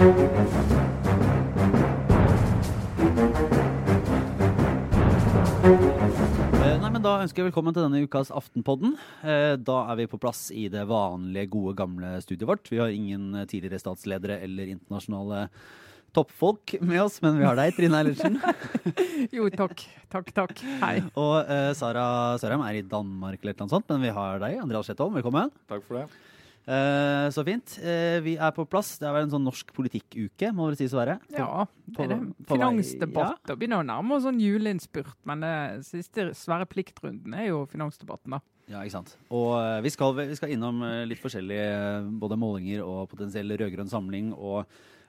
Eh, Da ønsker jeg velkommen til denne ukas Aftenpodden. Eh, Da er vi på plass i det vanlige, gode, gamle studiet vårt. Vi har ingen eh, tidligere statsledere eller internasjonale toppfolk med oss, men vi har deg, Trine Eilertsen. Jo, takk. Takk, takk. Hei. Og uh, Sara Sørheim er i Danmark eller noe sånt, men vi har deg, Andreas Sjetholm. Velkommen. Takk for det. Eh, så fint. Uh, vi er på plass. Det er vel en sånn norsk politikkuke, må vel sies å være. Ja, på- er det finansdebatt? Og begynner å nærme oss sånn juleinnspurt, men det siste svære pliktrunden er jo finansdebatten, da. Ja, ikke sant. Og eh, vi skal, vi skal innom litt forskjellige både målinger og potensiell rød-grønn samling. Og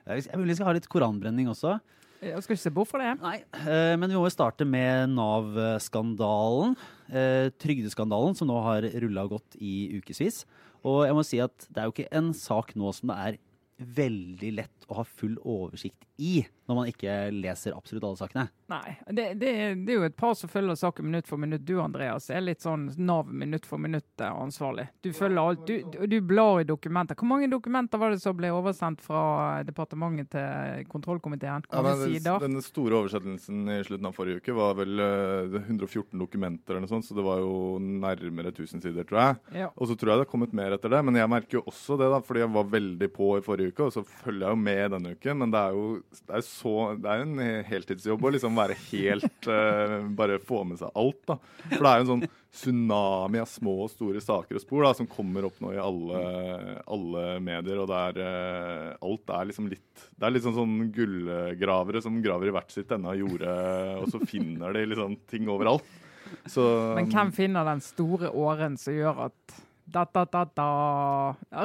eh, vi skal ha litt koranbrenning også. Jeg skal ikke se bort fra det. Nei, eh, men vi må jo starte med Nav-skandalen. Eh, trygdeskandalen som nå har rulla og gått i ukevis. Og jeg må si at det er jo ikke en sak nå som det er veldig lett å ha full oversikt i, når man ikke leser absolutt alle sakene. Nei, det, det, er- det er jo et par som følger saken minutt for minutt. Du, Andreas, er litt sånn Nav minutt for minutt eh, ansvarlig. Du følger alt. Du, du, blar i dokumenter. Hvor mange dokumenter var det som ble oversendt fra departementet til kontrollkomiteen? Ja, mange men sider? den store oversettelsen i slutten av forrige uke var vel eh, 114 dokumenter, eller noe sånt, så det var jo nærmere 1000 sider, tror jeg. Ja. Og så tror jeg det har kommet mer etter det, men jeg merker jo også det, da, fordi jeg var veldig på i forrige uke, og så følger jeg jo med denne uken. Men det er jo det er så, det er en heltidsjobb å liksom være helt uh, Bare få med seg alt, da. For det er jo en sånn tsunami av små og store saker og spor da, som kommer opp nå i alle, alle medier, og det er uh, Alt er liksom litt Det er litt sånn, sånn gullgravere som graver i hvert sitt ende av jordet, og så finner de liksom ting overalt. Så, Men hvem finner den store åren som gjør at da, da, da, da.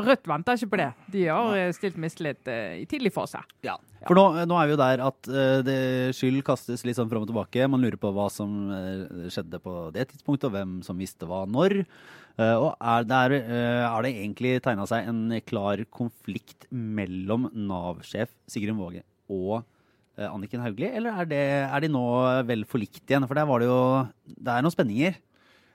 Rødt venter ikke på det. De har eh, stilt mistillit eh, i tidlig fase. Ja. For nå, nå er vi jo der at uh, det skyld kastes litt sånn fram og tilbake. Man lurer på hva som eh, skjedde på det tidspunktet, og hvem som visste hva når. Uh, og er, det er, eh, er det egentlig tegna seg en klar konflikt mellom Nav-sjef Sigrun Våge og eh, Anniken Hauglie, eller er, det, er de nå vel forlikt igjen? For der var det jo Det er noen spenninger.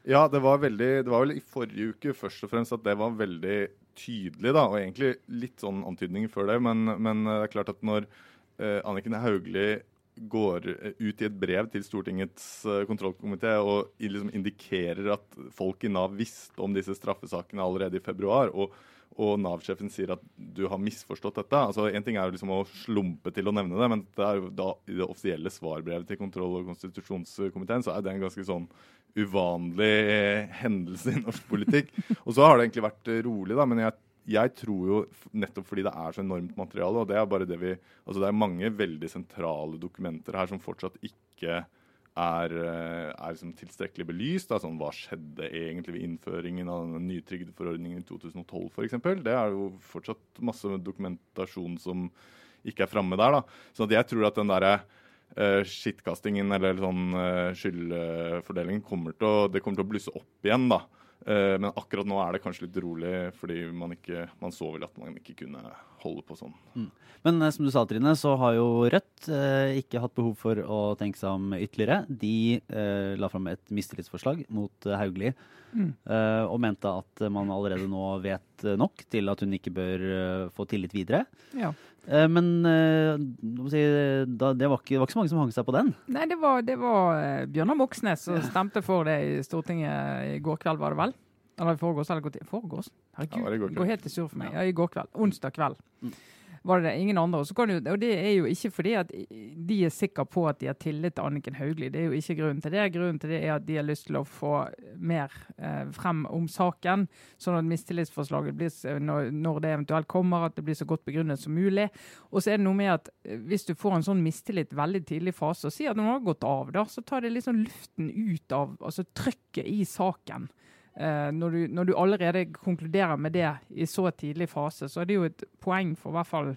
Ja, det var veldig Det var vel i forrige uke først og fremst at det var veldig tydelig, da. Og egentlig litt sånn antydninger før det, men, men det er klart at når eh, Anniken Hauglie går eh, ut i et brev til Stortingets eh, kontrollkomité og liksom indikerer at folk i Nav visste om disse straffesakene allerede i februar, og, og Nav-sjefen sier at du har misforstått dette. altså En ting er jo liksom å slumpe til å nevne det, men det er jo da i det offisielle svarbrevet til kontroll- og konstitusjonskomiteen så er det en ganske sånn uvanlig eh, hendelse i norsk politikk. Og så har det egentlig vært eh, rolig, da, men jeg, jeg tror jo nettopp fordi det er så enormt materiale, og det er bare det vi Altså det er mange veldig sentrale dokumenter her som fortsatt ikke er, eh, er liksom tilstrekkelig belyst. Da. Sånn, hva skjedde egentlig ved innføringen av den nye trygdeforordningen i 2012 f.eks.? Det er jo fortsatt masse dokumentasjon som ikke er framme der. da. Så at jeg tror at den derre uh, skittkastingen eller sånn uh, skyldfordelingen kommer til å, det kommer til å blusse opp igjen. da. Uh, men akkurat nå er det kanskje litt rolig, fordi man, ikke, man så vel at man ikke kunne holde på sånn. Men eh, som du sa, Trine, så har jo Rødt eh, ikke hatt behov for å tenke seg om ytterligere. De eh, la fram et mistillitsforslag mot eh, Hauglie eh, og mente at man allerede nå vet eh, nok til at hun ikke bør eh, få tillit videre. Ja. Eh, men eh, si, da, det, var ikke, det var ikke så mange som hang seg på den. Nei, det var, det var eh, Bjørnar Moxnes som stemte for det i Stortinget i går kveld, var det vel? Eller i forgårs? Eller går til foregårs? Herregud, Ja, det går går helt i surr for meg. Ja, i går kveld. Onsdag kveld. Var det? Ingen andre. Du, og det er jo ikke fordi at de er sikre på at de har tillit til Anniken Hauglie. Det er jo ikke grunnen til det. Grunnen til det er at de har lyst til å få mer eh, frem om saken, sånn at mistillitsforslaget blir, når, når det eventuelt kommer, at det blir så godt begrunnet som mulig. Og så er det noe med at eh, hvis du får en sånn mistillit veldig tidlig fase, og sier at noen har gått av, da, så tar det liksom luften ut av altså trykket i saken. Eh, når, du, når du allerede konkluderer med det i så tidlig fase, så er det jo et poeng for i hvert fall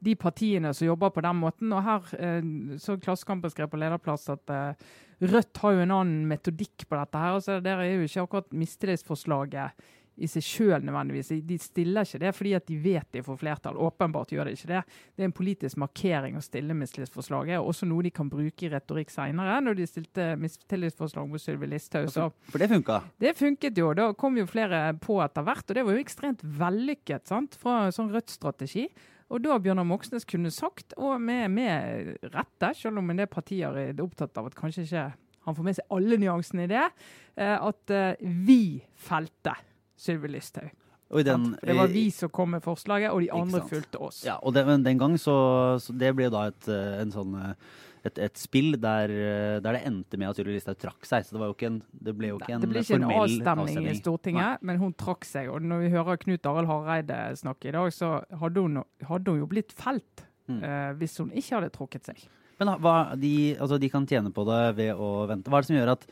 de partiene som jobber på den måten. Og her eh, så Klassekampen skrev på lederplass at eh, Rødt har jo en annen metodikk på dette. her, altså Der er jo ikke akkurat mistillitsforslaget i seg sjøl nødvendigvis. De stiller ikke det fordi at de vet de får flertall. Åpenbart gjør de ikke det. Det er en politisk markering å stille mistillitsforslaget. Også noe de kan bruke i retorikk seinere, når de stilte mistillitsforslag mot Sylvi Listhaug. Så For det funka. det funket jo. Da kom jo flere på etter hvert, og det var jo ekstremt vellykket sant? fra sånn Rødt-strategi. Og da Bjørnar Moxnes kunne sagt, og med, med rette, selv om en del partier er opptatt av at kanskje ikke han får med seg alle nyansene i det, eh, at eh, vi felte Sylvi Listhaug. Den, det var vi som kom med forslaget, og de andre fulgte oss. Ja, og den, den gang så, så, Det ble da et, eh, en sånn et, et, spill der, der, det endte med at Sylvi Listhaug trakk seg. Så det, var jo ikke en, det ble jo ikke en formell avstemning. Det ble ikke en avstemning. i Stortinget, Nei. men hun trakk seg. Og når vi hører Knut Arild Hareide snakke i dag, så hadde hun, hadde hun jo blitt felt mm. uh, hvis hun ikke hadde trukket seg. Men hva, de, altså, de, kan tjene på det ved å vente. Hva er det som gjør at,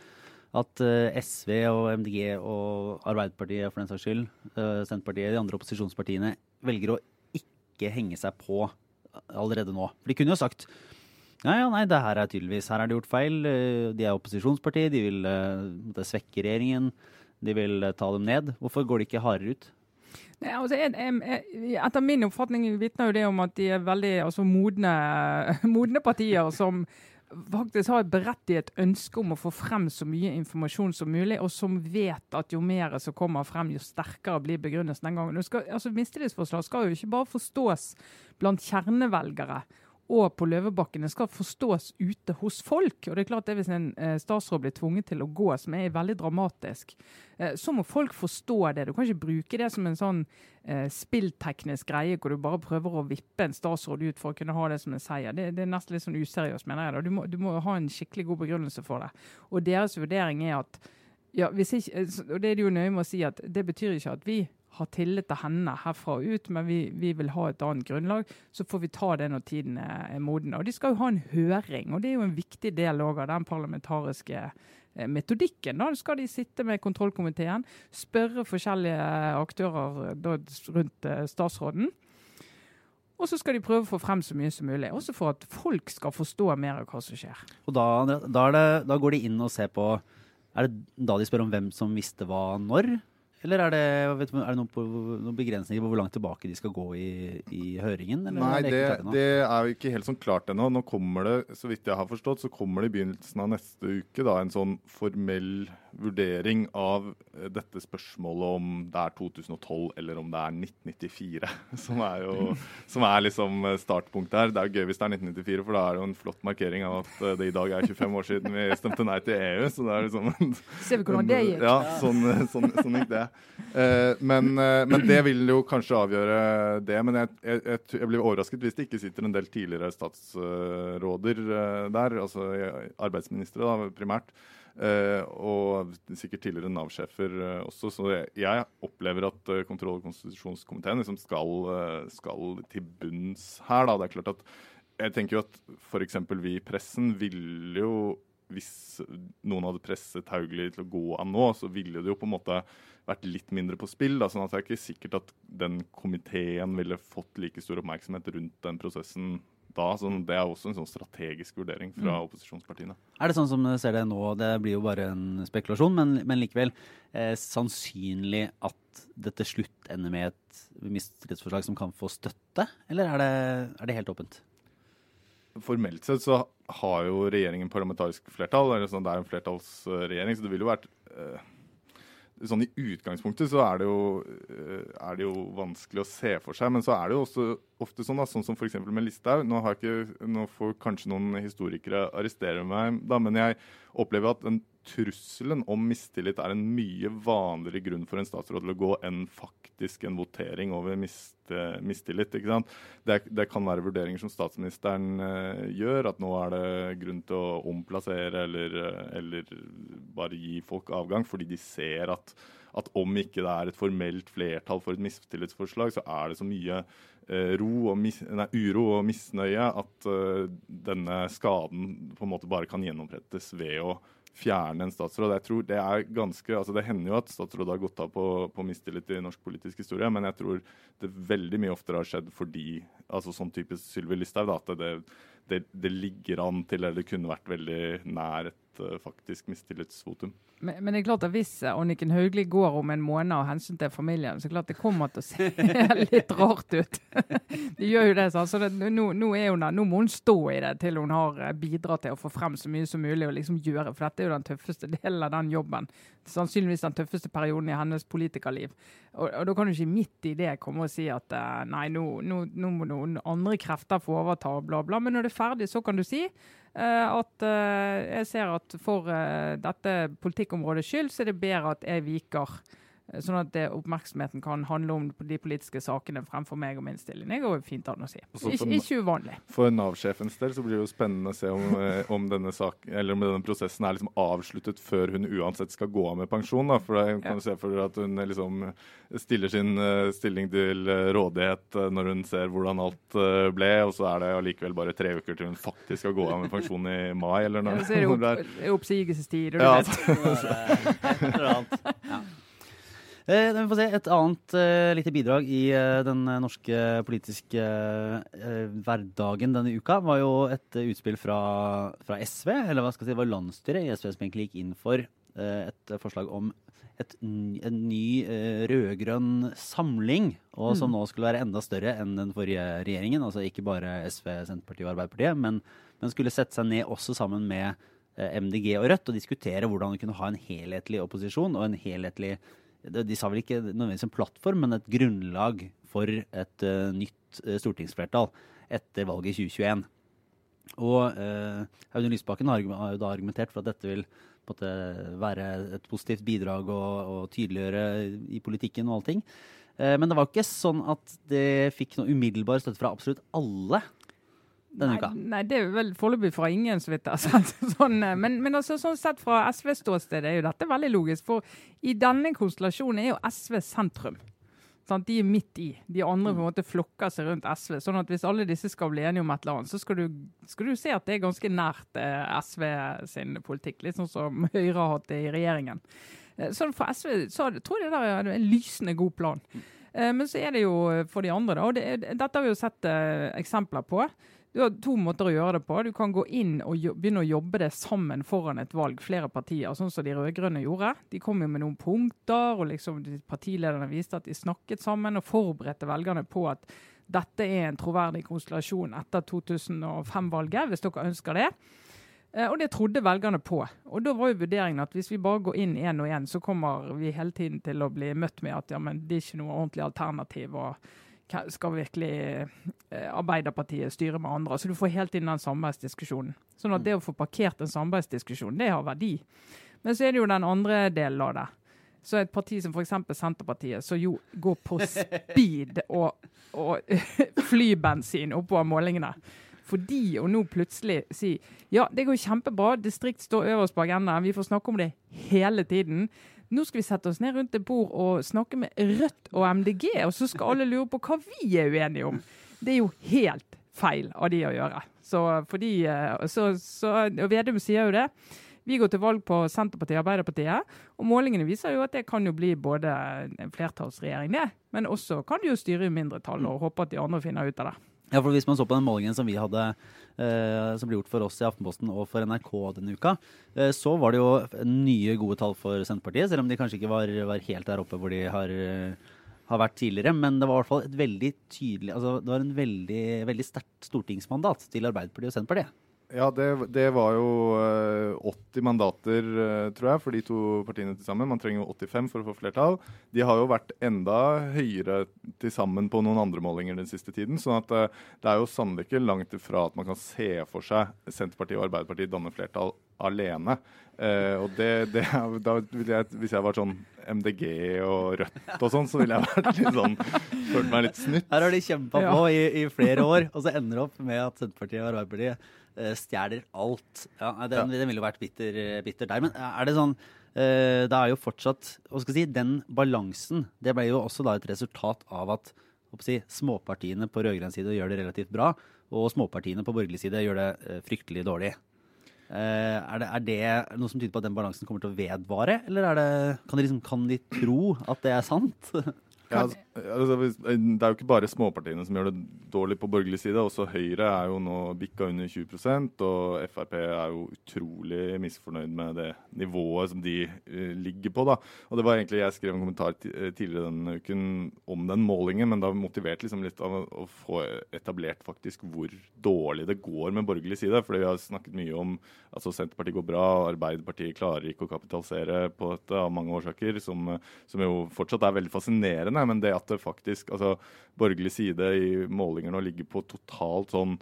at eh, SV og MDG og Arbeiderpartiet for den saks skyld, uh, Senterpartiet, de andre opposisjonspartiene, velger å ikke henge seg på allerede nå? For de kunne jo sagt ja, ja, nei, det her er tydeligvis Her er det gjort feil. Eh, de er opposisjonsparti, de vil det svekke regjeringen. De vil ta dem ned. Hvorfor går de ikke hardere ut? Nei, altså, jeg, jeg, etter min oppfatning vitner jo det om at de er veldig altså, modne, modne partier som faktisk har et berettiget ønske om å få frem så mye informasjon som mulig, og som vet at jo mer som kommer frem, jo sterkere blir begrunnelsen den gangen. Altså, Mistillitsforslag skal jo ikke bare forstås blant kjernevelgere og på Løvebakkene skal forstås ute hos folk. Og det er klart det Hvis en eh, statsråd blir tvunget til å gå, som er veldig dramatisk, eh, så må folk forstå det. Du kan ikke bruke det som en sånn eh, spillteknisk greie hvor du bare prøver å vippe en statsråd ut for å kunne ha det som en seier. Det, det er nesten litt sånn useriøst, mener jeg. Du må, du må, ha en skikkelig god begrunnelse for det. Og deres vurdering er at ja, ikke, og det er det jo nøye med å si at det betyr ikke at vi har tillit til henne herfra og ut, men vi, vi, vil ha et annet grunnlag. Så får vi ta det når tiden er moden. Og De skal jo ha en høring, og det er jo en viktig del av den parlamentariske eh, metodikken. Da skal de sitte med kontrollkomiteen, spørre forskjellige aktører rundt eh, statsråden. Og så skal de prøve å få frem så mye som mulig, også for at folk skal forstå mer av hva som skjer. Og da, da, det, da går de inn og ser på Er det da de spør om hvem som visste hva når? Eller er det, vet, er det noen, på, noen, begrensninger på hvor langt tilbake de skal gå i, i høringen? Nei, det, det, det, er jo ikke helt sånn klart ennå. Nå kommer det, så vidt jeg har forstått, så kommer det i begynnelsen av neste uke da, en sånn formell vurdering av eh, dette spørsmålet om det er 2012 eller om det er 1994. Som er jo som er liksom eh, startpunktet her. Det er jo gøy hvis det er 1994, for da er det jo en flott markering av at eh, det i dag er 25 år siden vi stemte nei til EU. Så det er liksom Ser vi hvordan det gikk? Ja, sånn, sånn, sånn gikk det. Men, men, det vil jo kanskje avgjøre det. Men jeg, jeg, jeg blir overrasket hvis det ikke sitter en del tidligere statsråder der, altså arbeidsministre da, primært. Uh, og sikkert tidligere Nav-sjefer uh, også. Så jeg, opplever at uh, kontroll- og konstitusjonskomiteen liksom skal, skal, til bunns her. Da. Det er klart at Jeg tenker jo at f.eks. vi i pressen ville jo Hvis noen hadde presset Hauglie til å gå av nå, så ville det jo på en måte vært litt mindre på spill. Da, sånn at det er ikke sikkert at den komiteen ville fått like stor oppmerksomhet rundt den prosessen da. Så det er også en sånn strategisk vurdering fra mm. opposisjonspartiene. Er det sånn som dere ser det nå, det blir jo bare en spekulasjon, men, men likevel eh, sannsynlig at det til slutt ender med et mistillitsforslag som kan få støtte, eller er det, er det helt åpent? Formelt sett så har jo regjeringen parlamentarisk flertall. eller sånn, Det er en flertallsregjering, så det ville jo vært eh, sånn I utgangspunktet så er det, jo, eh, er det, jo, vanskelig å se for seg. Men så er det jo også ofte sånn, da, sånn som f.eks. med Listhaug. Nå, nå, får kanskje noen historikere arrestere meg, da, men jeg opplever at den trusselen om mistillit er en mye vanligere grunn for en statsråd til å gå enn faktisk en votering over mist, mistillit. ikke sant? Det, det, kan være vurderinger som statsministeren uh, gjør, at nå er det grunn til å omplassere eller, eller bare gi folk avgang fordi de ser at, at om ikke det er et formelt flertall for et mistillitsforslag, så er det så mye ro og mis, nei, uro og misnøye at uh, denne skaden på en måte bare kan gjenopprettes ved å fjerne en statsråd. Jeg tror Det er ganske, altså det hender jo at statsråd har gått av på, på mistillit i norsk politisk historie, men jeg tror det veldig mye oftere har skjedd fordi altså sånn type Sylvi Listhaug, at det, det, det ligger an til, eller det kunne vært veldig nær et uh, faktisk mistillitsvotum. Men, men, det er klart at hvis Anniken Hauglie går om en måned av hensyn til familien, så er det klart det kommer til å se litt rart ut. det gjør jo det. Så det, nå, nå, hun, nå, må hun stå i det til hun har eh, bidratt til å få frem så mye som mulig. og liksom gjøre, For dette er jo den tøffeste delen av den jobben. Sannsynligvis den tøffeste perioden i hennes politikerliv. Og, og da kan du ikke midt i det komme og si at eh, nei, nå, nå, må noen andre krefter få overta, bla, bla. Men når det er ferdig, så kan du si Eh, at eh, jeg ser at for eh, dette politikkområdets skyld, så er det bedre at jeg viker. Eh, sånn at oppmerksomheten kan handle om de politiske sakene fremfor meg og min stilling. Det går fint an å si. Ik ikke uvanlig. For Nav-sjefens del så blir det jo spennende å se om, eh, om, denne, sak, om denne, prosessen er liksom avsluttet før hun uansett skal gå av med pensjon. Da. For da kan du se for deg at hun liksom stiller sin uh, stilling til rådighet uh, når hun ser hvordan alt uh, ble, og så er det allikevel bare tre uker til hun faktisk skal gå av med pensjon i mai. eller noe. Ja, så er det opp, oppsigelsestid, og du ja, vet. ja. Eh, vi får se et annet uh, lite bidrag i uh, den norske politiske hverdagen denne uka var jo et utspill fra, fra, SV, eller hva skal jeg si, det var landsstyret i SV som egentlig gikk inn for et forslag om et, en ny rød-grønn samling, og som mm. nå skulle være enda større enn den forrige regjeringen. Altså ikke bare SV, Senterpartiet og Arbeiderpartiet, men, men skulle sette seg ned også sammen med MDG og Rødt og diskutere hvordan vi kunne ha en helhetlig opposisjon og en helhetlig de sa vel ikke nødvendigvis en plattform, men et grunnlag for et uh, nytt uh, stortingsflertall etter valget i 2021. Og uh, Audun Lysbakken har, har, jo da argumentert for at dette vil måte, være et positivt bidrag og, og tydeliggjøre i politikken og allting. Men det var ikke sånn at det fikk noe umiddelbar støtte fra absolutt alle denne nei, uka? Nei, det er vel foreløpig fra ingen, så vidt jeg har. Sånn, eh, men, men altså, sånn sett fra SVs ståsted er jo dette veldig logisk. For i denne konstellasjonen er jo SV sentrum. Sant? De er midt i. De andre på en måte flokker seg rundt SV. sånn at hvis alle disse skal bli enige om et eller annet, så skal du, skal du se at det er ganske nært eh, SV sin politikk. Litt sånn som Høyre har hatt det i regjeringen. Eh, sånn for SV så tror jeg det der er en lysende god plan. Eh, men så er det jo for de andre, da. og det, Dette har vi jo sett eksempler på. Du har to måter å gjøre det på. Du kan gå inn og begynne å jobbe det sammen foran et valg, flere partier, sånn som de rød-grønne gjorde. De kom jo med noen punkter, og liksom partilederne viste at de snakket sammen og forberedte velgerne på at dette er en troverdig konstellasjon etter 2005-valget, hvis dere ønsker det. Eh, og det trodde velgerne på. Og da var jo vurderingen at hvis vi bare går inn én og én, så kommer vi hele tiden til å bli møtt med at ja, men det er ikke noe ordentlig alternativ. og skal virkelig eh, Arbeiderpartiet styre med andre? Så du får helt inn den samarbeidsdiskusjonen. Sånn at mm. det å få parkert en samarbeidsdiskusjon, det har verdi. Men så er det jo den andre delen av det. Så et parti som f.eks. Senterpartiet, som jo går på speed og, og flybensin oppover målingene. Fordi å nå plutselig si ja, det går kjempebra, distrikt står øverst på agendaen, vi får snakke om det hele tiden. Nå skal vi sette oss ned rundt et bord og snakke med Rødt og MDG, og så skal alle lure på hva vi er uenige om. Det er jo helt feil av de å gjøre. Så fordi, eh, så, så, og Vedum sier jo det. Vi går til valg på Senterpartiet og Arbeiderpartiet, og målingene viser jo at det kan jo bli både en flertallsregjering, det, men også kan de jo styre i mindretall og håpe at de andre finner ut av det. Ja, for Hvis man så på den målingen som vi hadde, eh, som ble gjort for oss i Aftenposten og for NRK denne uka, eh, så var det jo nye gode tall for Senterpartiet, selv om de kanskje ikke var, var helt der oppe hvor de har, har, vært tidligere. Men det var hvert fall et veldig tydelig, altså det var en veldig, veldig sterkt stortingsmandat til Arbeiderpartiet og Senterpartiet. Ja, det, det, var jo 80 eh, mandater, eh, tror jeg, for de to partiene til sammen. Man trenger jo 85 for å få flertall. De har jo vært enda høyere til sammen på noen andre målinger den siste tiden. sånn at eh, det er jo sannelig ikke langt ifra at man kan se for seg Senterpartiet og Arbeiderpartiet danne flertall alene. Uh, og det, det, da ville jeg, Hvis jeg var sånn MDG og Rødt og sånn, så ville jeg vært litt sånn følt meg litt snytt. Her har de kjempa på i, i, flere år, og så ender det opp med at Senterpartiet og Arbeiderpartiet stjeler alt. Ja, den, den ville jo vært bitter, bitter, der. Men er det sånn Det er jo fortsatt hva skal jeg si, Den balansen det ble jo også da et resultat av at si, småpartiene på rød-grønn side gjør det relativt bra, og småpartiene på borgerlig side gjør det fryktelig dårlig. Uh, er det, er, det, noe som tyder på at den balansen kommer til å vedvare, eller det, kan, de liksom, kan, de tro at det er sant? ja, Altså, det er jo ikke bare småpartiene som gjør det dårlig på borgerlig side. Også Høyre er jo nå bikka under 20% og Frp er jo utrolig misfornøyd med det nivået som de uh, ligger på. da. Og det var egentlig, Jeg skrev en kommentar eh, tidligere denne uken om den målingen, men da motivert liksom litt av å få etablert faktisk hvor dårlig det går med borgerlig side. fordi vi har snakket mye om altså Senterpartiet går bra, Arbeiderpartiet klarer ikke å kapitalisere på dette av mange årsaker, som, som jo fortsatt er veldig fascinerende. Men det at det faktisk altså, Borgerlig side i målinger nå ligger på totalt sånn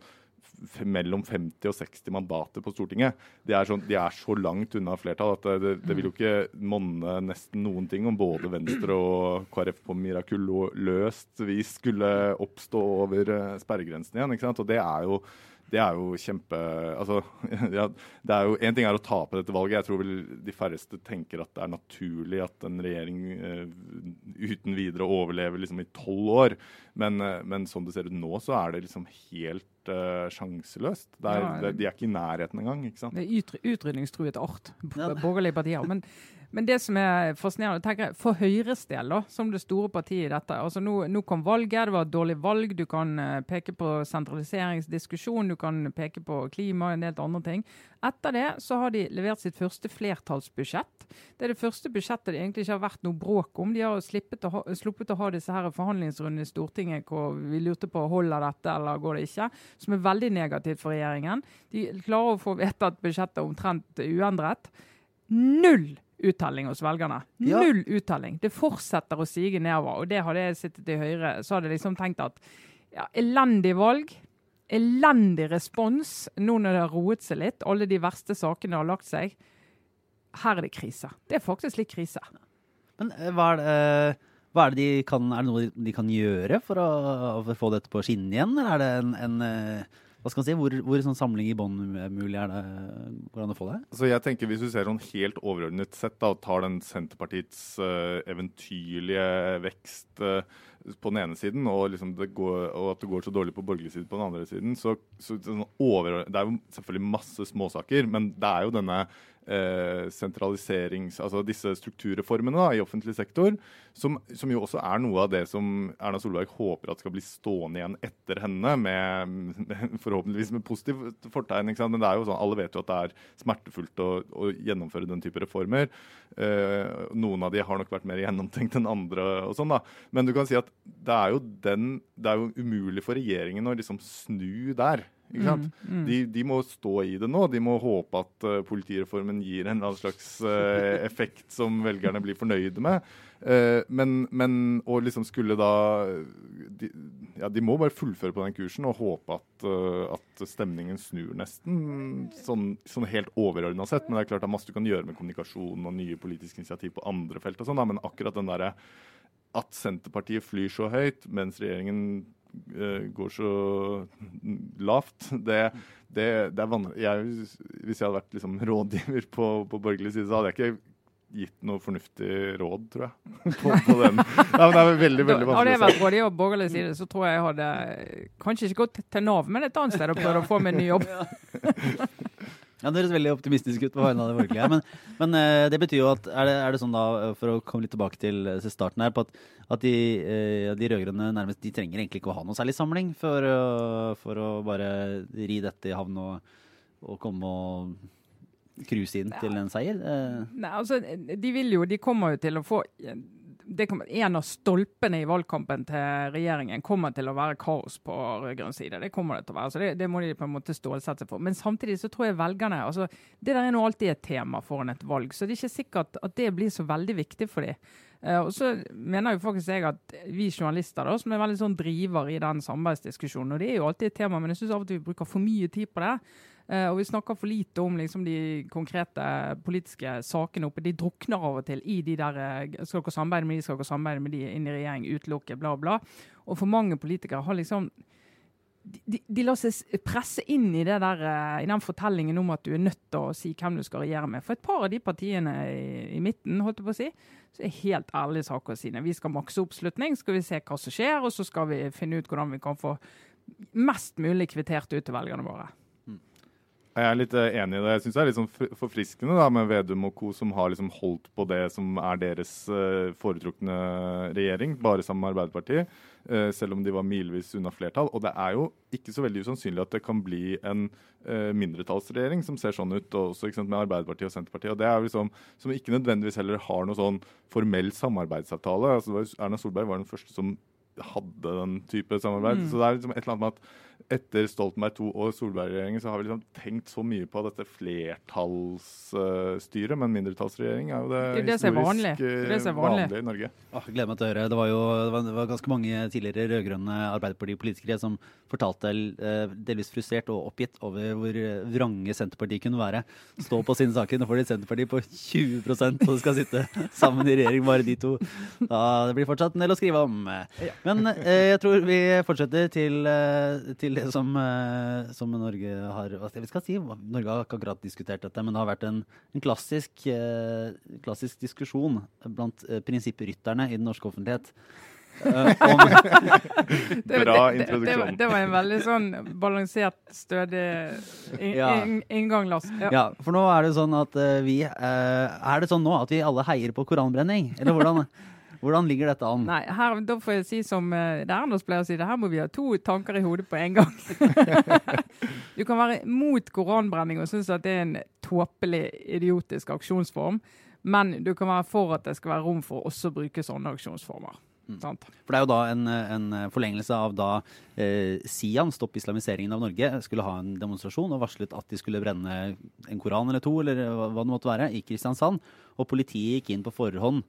mellom 50 og 60 mandater på Stortinget. De er, sånn, de er så langt unna flertall at det, det, vil jo ikke monne nesten noen ting om både Venstre og KrF på mirakuløst vis skulle oppstå over eh, sperregrensen igjen. ikke sant? Og det er jo det er jo kjempe altså, ja, det er jo, En ting er å tape dette valget. Jeg tror vel de færreste tenker at det er naturlig at en regjering uh, uten videre overlever liksom i tolv år. Men, uh, men, som det ser ut nå, så er det liksom helt uh, sjanseløst. Er, ja, det, de er ikke i nærheten engang. ikke sant? Det er utrydningstruet art, borgerlige partier. Men men det som er fascinerende, tenker jeg, for Høyres del, da, som det store partiet i dette altså nå, nå, kom valget, det var et dårlig valg. Du kan uh, peke på sentraliseringsdiskusjon, du kan peke på klima og en del andre ting. Etter det så har de levert sitt første flertallsbudsjett. Det er det første budsjettet det egentlig ikke har vært noe bråk om. De har å ha, sluppet å ha disse her forhandlingsrundene i Stortinget hvor vi lurte på holder dette eller går det ikke, som er veldig negativt for regjeringen. De klarer å få vedtatt budsjettet omtrent uendret. Null uttelling hos velgerne. Ja. Null uttelling. Det fortsetter å sige nedover. Og det hadde jeg sittet i Høyre, så hadde jeg liksom tenkt at ja, elendig valg. Elendig respons nå når det har roet seg litt. Alle de verste sakene har lagt seg. Her er det krise. Det er faktisk litt krise. Men eh, hva er det, eh, hva er, det de kan, er det noe de kan gjøre for å, for å få dette på skinnene igjen, eller er det en, en eh, hva skal man si, Hvor, hvor sånn samling i bånn mulig er det? Går an å få det? Så jeg tenker Hvis du ser sånn helt overordnet sett da, og tar den Senterpartiets uh, eventyrlige vekst uh, på den ene siden, og, liksom går, og, at det går så dårlig på borgerlig side på den andre siden, så, så sånn over, Det er jo selvfølgelig masse småsaker, men det er jo denne eh, sentraliserings... Altså disse strukturreformene da, i offentlig sektor, som, som, jo også er noe av det som Erna Solberg håper at skal bli stående igjen etter henne, med, forhåpentligvis med positivt fortegn. Men det er jo sånn, alle vet jo at det er smertefullt å, å gjennomføre den type reformer. Eh, noen av de har nok vært mer gjennomtenkt enn andre. og sånn da. Men du kan si at det er jo, den, det er jo umulig for regjeringen å liksom snu der. Mm, mm. De, de, må stå i det nå. De må håpe at uh, politireformen gir en slags uh, effekt som velgerne blir fornøyde med. Uh, men, men å liksom skulle da de, ja, de må bare fullføre på den kursen og håpe at, at stemningen snur nesten, sånn, sånn helt overordna sett. Men det er klart det er masse du kan gjøre med kommunikasjon og nye politiske initiativ på andre felt. og sånn, Men akkurat den derre at Senterpartiet flyr så høyt, mens regjeringen går så lavt, det, det, det er vanlig. Jeg, hvis jeg hadde vært liksom, rådgiver på, på borgerlig side, så hadde jeg ikke gitt noe fornuftig råd, tror jeg. på, på den. Ja, men det er veldig, veldig vanskelig. Hadde jeg vært rådgiver på borgerlig side, så tror jeg jeg hadde kanskje ikke gått til Nav, men et annet sted og prøvd å få meg en ny jobb. Ja, Det høres veldig optimistisk ut på vegne av det borgerlige. Men, men uh, det betyr jo at er det, er det, sånn da, for å komme litt tilbake til, eh, starten her, på at, at de, uh, de rød-grønne nærmest de trenger egentlig ikke å ha noe særlig samling for, for å bare ri dette i havn og, og komme og cruise inn ja. til en seier? Nei, altså, de vil jo, de kommer jo til å få kommer, en av stolpene i valgkampen til regjeringen kommer til å være kaos på rød-grønn side. Det kommer det til å være, så det, det må de på en måte stålsette seg for. Men samtidig så tror jeg velgerne altså, Det der er nå alltid et tema foran et valg, så det er ikke sikkert at det blir så veldig viktig for dem. Uh, og så mener jo faktisk jeg at vi journalister, da, som er veldig sånn driver i den samarbeidsdiskusjonen, og det er jo alltid et tema, men jeg syns av og til vi bruker for mye tid på det. Uh, og vi snakker for lite om liksom, de konkrete politiske sakene oppe. De drukner av og til i de der uh, Skal dere samarbeide med de, skal dere samarbeide med de inn i regjering, utelukke, bla, bla. Og for mange politikere har liksom de, de, lar seg presse inn i, det der, uh, i den fortellingen om at du er nødt til å si hvem du skal regjere med. For et par av de partiene i, i midten, holdt jeg på å si, så er helt ærlige saker å si Vi skal makse oppslutning, skal vi se hva som skjer, og så skal vi finne ut hvordan vi kan få mest mulig kvittert ut til velgerne våre. Jeg er litt eh, enig i det. Jeg syns det er litt sånn forfriskende da, med Vedum og co. som har liksom holdt på det som er deres eh, foretrukne regjering, bare sammen med Arbeiderpartiet. eh, selv om de var milevis unna flertall. Og det er jo ikke så veldig usannsynlig at det kan bli en mindretallsregjering som ser sånn ut, også sant, med Arbeiderpartiet og Senterpartiet. Og det er jo liksom, Som ikke nødvendigvis heller har noe sånn formell samarbeidsavtale. Altså, Erna Solberg var den første som hadde den type samarbeid. Mm. Så det er liksom et eller annet med at etter Stoltenberg II og Solberg-regjeringen så har vi liksom tenkt så mye på dette flertallsstyret, men mindretallsregjering er jo det, Det er det som er vanlig. historisk Det er er eh, vanlig. vanlige i Norge. Ah, gleder meg til å høre. Det var jo det var, det var ganske mange tidligere rød-grønne Arbeiderpartipolitikere som fortalte eh, delvis frustrert og oppgitt over hvor eh, vrange Senterpartiet kunne være. Stå på sine saker. Nå får de Senterpartiet på 20 og de skal sitte sammen i regjering, bare de to. Da, det blir fortsatt en del å skrive om. Men eh, jeg tror vi fortsetter til, eh, til det som, eh, som Norge har hva skal vi si? Norge har ikke akkurat diskutert dette, men det har vært en, en klassisk, eh, klassisk diskusjon blant eh, prinsipprytterne i den norske offentlighet. Om, Det, Bra det, det, det, introduksjon. det var en veldig sånn balansert, stødig in, inngang, Lars. Ja. ja, for nå er det sånn at vi Er det sånn nå at vi alle heier på koranbrenning? Eller hvordan, hvordan ligger dette an? Nei, her, da får jeg si som eh, det Ernos pleier å si, det her må vi ha to tanker i hodet på en gang. du kan være mot koranbrenning og synes at det er en tåpelig, idiotisk aksjonsform, men du kan være for at det skal være rom for å også bruke sånne aksjonsformer. Sant? For det er jo da en, en forlengelse av da eh, Sian, Stopp islamiseringen av Norge, skulle ha en demonstrasjon og varslet at de skulle brenne en koran eller to, eller hva det måtte være, i Kristiansand. Og politiet gikk inn på forhånd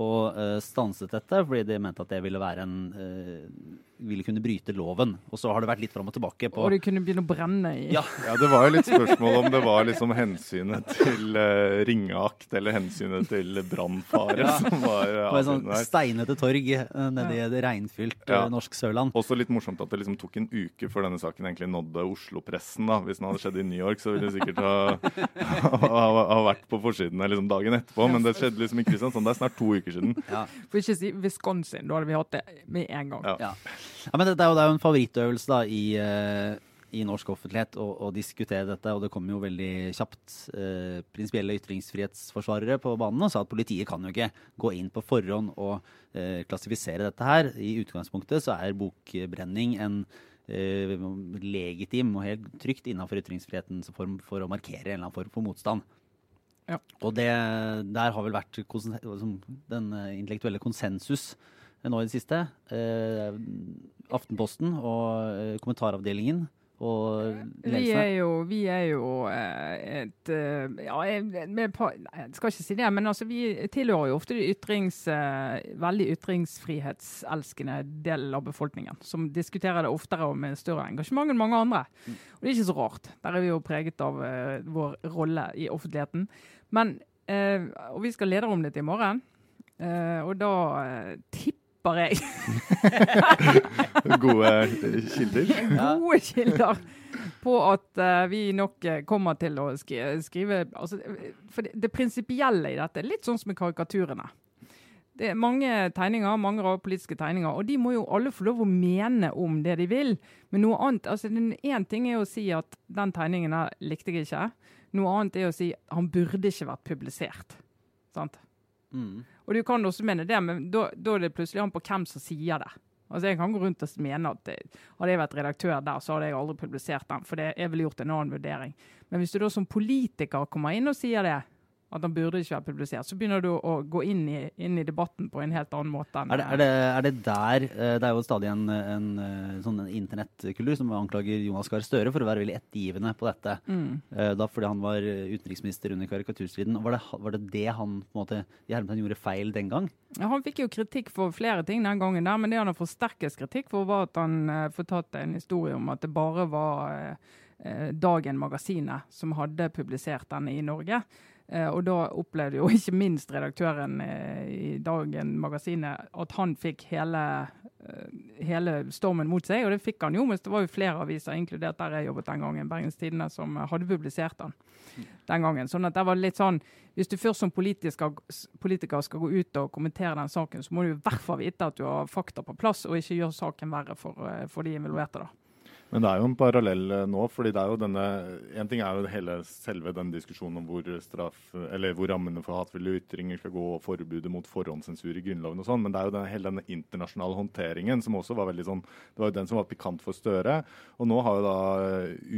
og uh, stanset dette, fordi de mente at det ville være en uh, ville kunne bryte loven. Og så har det vært litt fram og tilbake på Og det kunne begynne å brenne i Ja. Ja, Det var jo litt spørsmål om det var liksom hensynet til uh, ringeakt eller hensynet til brannfare Ja. som var uh, på et sånt steinete torg nede i det regnfylt norsk Sørland. Også litt morsomt at det liksom tok en uke før denne saken egentlig nådde Oslo-pressen. da. Hvis den hadde skjedd i New York, så ville det sikkert ha, ha, ha vært på forsidene liksom dagen etterpå. Men det skjedde liksom i Kristiansand. Det er snart to uker siden. Ja. For ikke si Wisconsin, da hadde vi hatt det med en gang. Ja. Ja. men det, det, er jo, det er jo en favorittøvelse da i, eh, i norsk offentlighet å, å diskutere dette, og det kommer jo veldig kjapt eh, prinsipielle ytringsfrihetsforsvarere på banen og sa at politiet kan jo ikke gå inn på forhånd og eh, klassifisere dette her. I utgangspunktet så er bokbrenning en eh, legitim og helt trygt innenfor ytringsfrihetens form for å markere en eller annen form for motstand. Ja. Og det, der har vel vært liksom, den eh, intellektuelle konsensus eh, nå i det siste. Eh, Aftenposten og kommentaravdelingen Vi er jo, vi er jo eh, et eh, Ja, jeg, skal ikke si det, men altså, vi tilhører jo ofte de ytrings, eh, veldig ytringsfrihetselskende delen av befolkningen. Som diskuterer det oftere og med større engasjement enn mange andre. Og det er ikke så rart. Der er vi jo preget av vår rolle i offentligheten. Men, Og vi skal lede om dette i morgen, og da eh, tipper jeg Gode kilder. gode kilder på at eh, vi nok eh, kommer til å skrive altså, For det, det prinsipielle i dette er litt sånn som med karikaturene. Det er mange tegninger, mange rare politiske tegninger, og de må jo alle få lov å mene om det de vil. Men noe annet, altså Én ting er å si at den tegningen her likte jeg ikke. Noe annet er å si han burde ikke vært publisert. Sant? Mm. Og du kan også mene det, men da, da er det plutselig an på hvem som sier det. Altså Jeg kan gå rundt og mene at det, hadde jeg vært redaktør der, så hadde jeg aldri publisert den, for det, jeg ville gjort en annen vurdering. Men hvis du da som politiker kommer inn og sier det, at den burde ikke være publisert, så begynner du å gå inn i, inn i debatten på en helt annen måte. Er det, er, det, er det der eh, Det er jo stadig en, en, eh, sånn internettkultur som anklager Jonas Gahr Støre for å være veldig ettergivende på dette. Mm. Eh, Da fordi han var utenriksminister under karikaturstriden. Var det, var det det han på en måte, i hermetegn gjorde feil den gang? Ja, Han fikk jo kritikk for flere ting den gangen, der, men det han har fått sterkest kritikk for, var at han fortalte en historie om at det bare var Dagen Magasinet som hadde publisert denne i Norge. Eh, og da opplevde jo ikke minst redaktøren eh, i Dagen Magasinet at han fikk hele, eh, hele stormen mot seg, og det fikk han jo, men det var jo flere aviser, inkludert der jeg jobbet den gangen, Bergens Tidende, som hadde publisert den den gangen. Sånn at det var litt sånn, Hvis du først som politiker, skal gå ut og kommentere den saken, så må du i hvert fall vite at du har fakta på plass, og ikke gjøre saken verre for, for de involverte. da. Men det er jo en parallell eh, nå, fordi det er jo denne En ting er jo hele selve den diskusjonen om hvor straff, eller hvor rammene for hatefulle ytringer skal gå, og forbudet mot forhåndssensur i Grunnloven og sånn, men det er jo den, hele denne internasjonale håndteringen som også var veldig sånn Det var jo den som var pikant for Støre. Og nå har jo da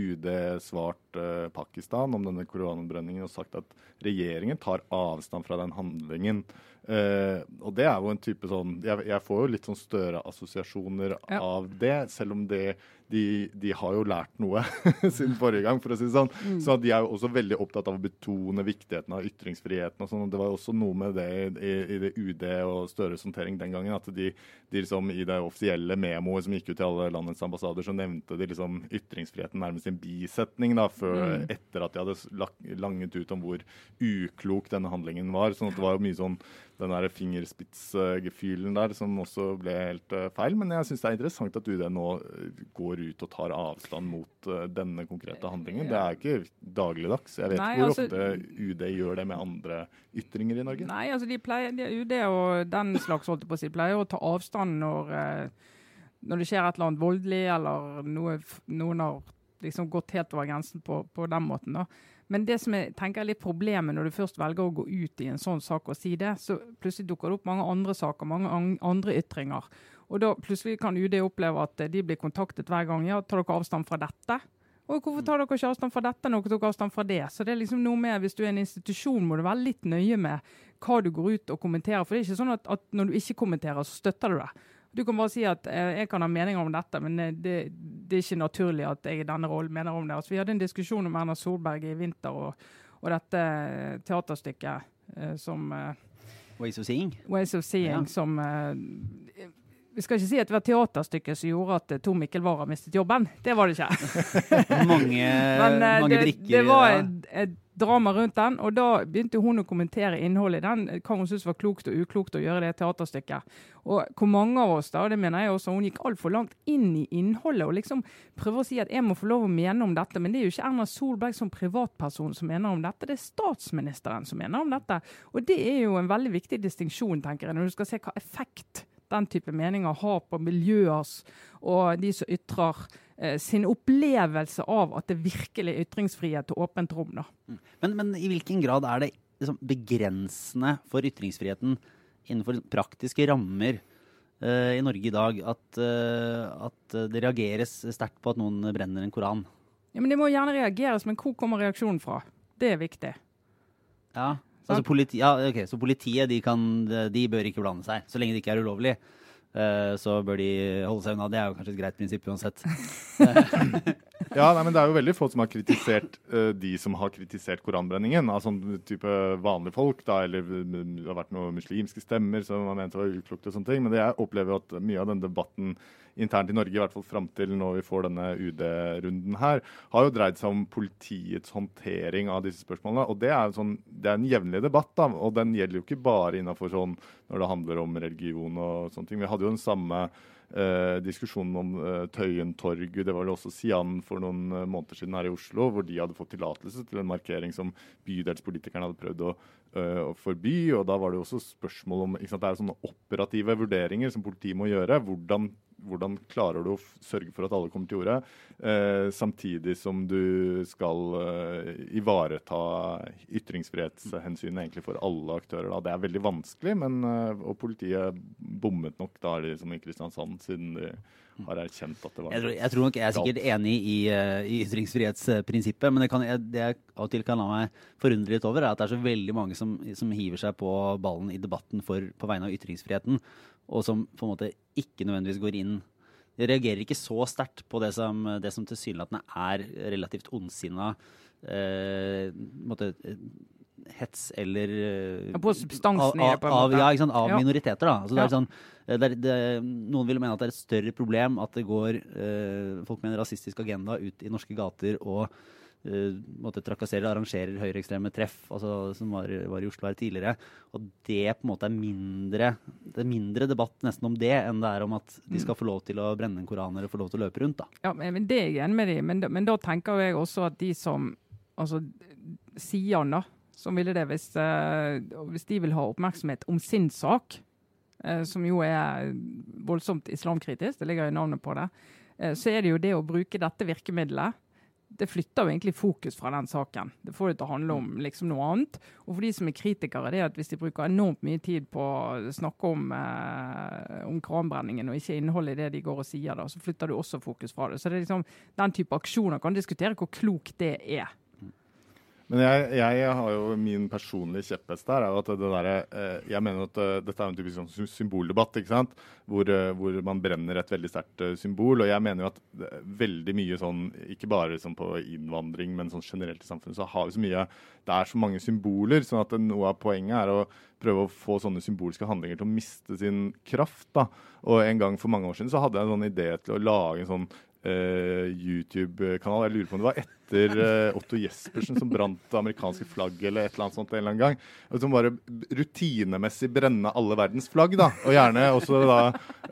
UD svart uh, Pakistan om denne koranbrenningen og sagt at regjeringen tar avstand fra den handlingen. Uh, og det er jo en type sånn Jeg, jeg får jo litt sånn Støre-assosiasjoner ja. av det, selv om det de, de, har jo lært noe siden forrige gang, for å si det sånn. Mm. Så de er jo også veldig opptatt av å betone viktigheten av ytringsfriheten. og sånn. Det var jo også noe med det i, i det UD og Støres håndtering den gangen, at de, de liksom, i det offisielle memoet som gikk ut til alle landets ambassader, så nevnte de liksom ytringsfriheten nærmest i en bisetning da, før, mm. etter at de hadde langet ut om hvor uklok denne handlingen var. sånn at det var jo mye sånn den der fingerspitzgefühlen der som også ble helt uh, feil. Men jeg syns det er interessant at UD nå eh, går ut og tar avstand mot uh, denne konkrete handlingen. Det er ikke dagligdags. Jeg vet nei, hvor altså, ofte UD gjør det med andre ytringer i Norge. Nei, altså de pleier, de, UD og den slags holdt på å si, pleier å ta avstand når, uh, når det skjer et eller annet voldelig, eller noe, noen har liksom gått helt over grensen på, på den måten. da. Men det som jeg tenker er litt problemet når du først velger å gå ut i en sånn sak og si det, så plutselig dukker det opp mange andre saker, mange andre ytringer. Og da plutselig kan UD oppleve at de blir kontaktet hver gang. Ja, tar dere avstand fra dette? Og hvorfor tar dere ikke avstand fra dette når dere tar avstand fra det? Så det er liksom noe med, Hvis du er en institusjon, må du være litt nøye med hva du går ut og kommenterer. For det er ikke sånn at, at når du ikke kommenterer, så støtter du det. Du kan bare si at eh, jeg kan ha meninger om dette, men eh, det, det, er ikke naturlig at jeg i denne rollen mener om det. Altså, vi hadde en diskusjon om Erna Solberg i vinter og, og dette eh, teaterstykket eh, som eh, Ways of Seeing? Ways of Seeing, ja. som eh, vi skal ikke si at det var teaterstykket som gjorde at Tor Mikkel Wara mistet jobben. Det var det ikke. mange, Men, mange det, drikker. Det var et, et drama rundt den, og da begynte hun å kommentere innholdet i den. Hva hun syntes var klokt og uklokt å gjøre det teaterstykket. Og hvor mange av oss, da, og det mener jeg også, hun gikk altfor langt inn i innholdet og liksom prøver å si at jeg må få lov å mene om dette. Men det er jo ikke Erna Solberg som privatperson som mener om dette, det er statsministeren som mener om dette. Og det er jo en veldig viktig distinksjon, tenker jeg, når du skal se hva effekt den type meninger har på miljøers og de som ytrer eh, sin opplevelse av at det virkelig er ytringsfrihet og åpent rom. Mm. Men, men, i hvilken grad er det liksom, begrensende for ytringsfriheten innenfor praktiske rammer uh, i Norge i dag at, uh, at, det reageres sterkt på at noen brenner en koran? Ja, men Det må gjerne reageres, men hvor kommer reaksjonen fra? Det er viktig. Ja, altså politi, ja okay, Så politiet de, kan, de bør ikke blande seg, så lenge det ikke er ulovlig. Eh, så bør de holde seg unna. Det er jo kanskje et greit prinsipp uansett. ja, nei, men Det er jo veldig få som har kritisert uh, de som har kritisert koranbrenningen. sånn type vanlige folk, da, eller det har vært noen muslimske stemmer som har ment det var uklokt. og sånne ting, Men jeg opplever at mye av den debatten internt i Norge, i hvert fall fram til når vi får denne UD-runden her, har jo dreid seg om politiets håndtering av disse spørsmålene. Og det er, sånn, det er en jevnlig debatt, da, og den gjelder jo ikke bare innenfor sånn når det handler om religion og sånne ting. Vi hadde jo den samme Eh, diskusjonen om eh, Tøyentorget. Det var vel også Sian for noen eh, måneder siden her i Oslo, hvor de hadde fått tillatelse til en markering som bydelspolitikerne hadde prøvd å, uh, forby. og Da var det også spørsmål om ikke sant, Det er sånne operative vurderinger som politiet må gjøre. Hvordan hvordan klarer du å sørge for at alle kommer til orde, uh, samtidig som du skal uh, ivareta egentlig for alle aktører. Da. Det er veldig vanskelig, men, eh, og politiet bommet nok da liksom i Kristiansand, siden de har erkjent at det var Jeg tror, jeg tror nok jeg er sikkert enig i, uh, i ytringsfrihetsprinsippet, men det, kan, det jeg av og til kan la meg forundre litt over, er at det er så veldig mange som, som hiver seg på ballen i debatten for, på vegne av ytringsfriheten og som på en måte ikke nødvendigvis går inn. De reagerer ikke så sterkt på det som, det som tilsynelatende er relativt ondsinna eh, hets eller ja, På substansen av, av, ja, av ja. minoriteter. da. Altså, det er sånn, det er, det, noen vil mene at det er et større problem at det går eh, folk med en rasistisk agenda ut i norske gater og uh, måtte trakassere og arrangerer høyreekstreme treff, altså, som var, var, i Oslo her tidligere. Og det på en måte er mindre det er mindre debatt nesten om det enn det er om at de skal få lov til å brenne en koran eller få lov til å løpe rundt. da. Ja, men Det er jeg enig med dem men, men, da tenker jeg også at de som altså Sian, da, som ville det hvis, uh, hvis de vil ha oppmerksomhet om sin sak, eh, som jo er voldsomt islamkritisk, det ligger jo navnet på det, eh, så er det jo det å bruke dette virkemidlet det flytter jo egentlig fokus fra den saken. Det får det til å handle om liksom noe annet. Og for de som er kritikere, det er at hvis de bruker enormt mye tid på å snakke om, eh, om kranbrenningen og ikke innholdet i det de går og sier, da, så flytter du også fokus fra det. Så det er liksom, den type aksjoner kan diskutere hvor klokt det er. Men jeg, jeg, har jo min personlige kjepphest der. er at det der, eh, Jeg mener at eh, dette er en typisk sånn symboldebatt, ikke sant? Hvor, eh, hvor, man brenner et veldig sterkt symbol. Og jeg mener jo at veldig mye sånn, ikke bare sånn på innvandring, men sånn generelt i samfunnet, så har vi så mye Det er så mange symboler. sånn at noe av poenget er å prøve å få sånne symbolske handlinger til å miste sin kraft. da. Og en gang for mange år siden så hadde jeg en sånn idé til å lage en sånn uh, YouTube-kanal. Jeg lurer på om det var etter uh, Otto Jespersen som brant det amerikanske flagget eller et eller annet sånt en eller annen gang. Som bare rutinemessig brenne alle verdens flagg, da. Og gjerne også da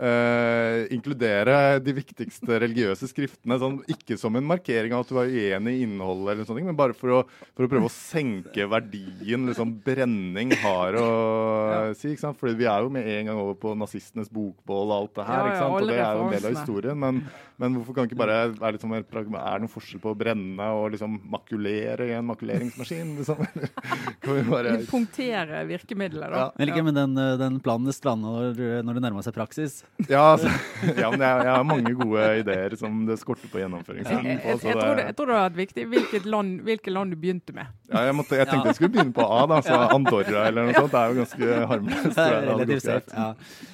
uh, inkludere de viktigste religiøse skriftene. Sånn, ikke som en markering av at du var uenig i innholdet, eller sånne ting, men bare for å, for å prøve å senke verdien liksom brenning har å ja. si. ikke sant? Fordi vi er jo med en gang over på nazistenes bokbål og alt det her. ikke sant? Og det er jo en del av historien. men men hvorfor kan ikke bare være litt sånn mer Er det noen forskjell på å brenne og liksom makulere i en makuleringsmaskin? Liksom? kan vi bare Punktere virkemidler, da. Ja. Jeg liker med den, eh, den planen det stranda når, når det nærmer seg praksis. Ja, altså, ja men jeg, jeg, har mange gode ideer som det skorter på gjennomføringssiden. Jeg, jeg, jeg, tror det, jeg tror det har vært viktig hvilket land, hvilket land du begynte med. Ja, jeg, måtte, jeg tenkte jeg skulle begynne på A, da, så Andorra eller noe sånt. Det er jo ganske harmløst. Relativt safe. Ja.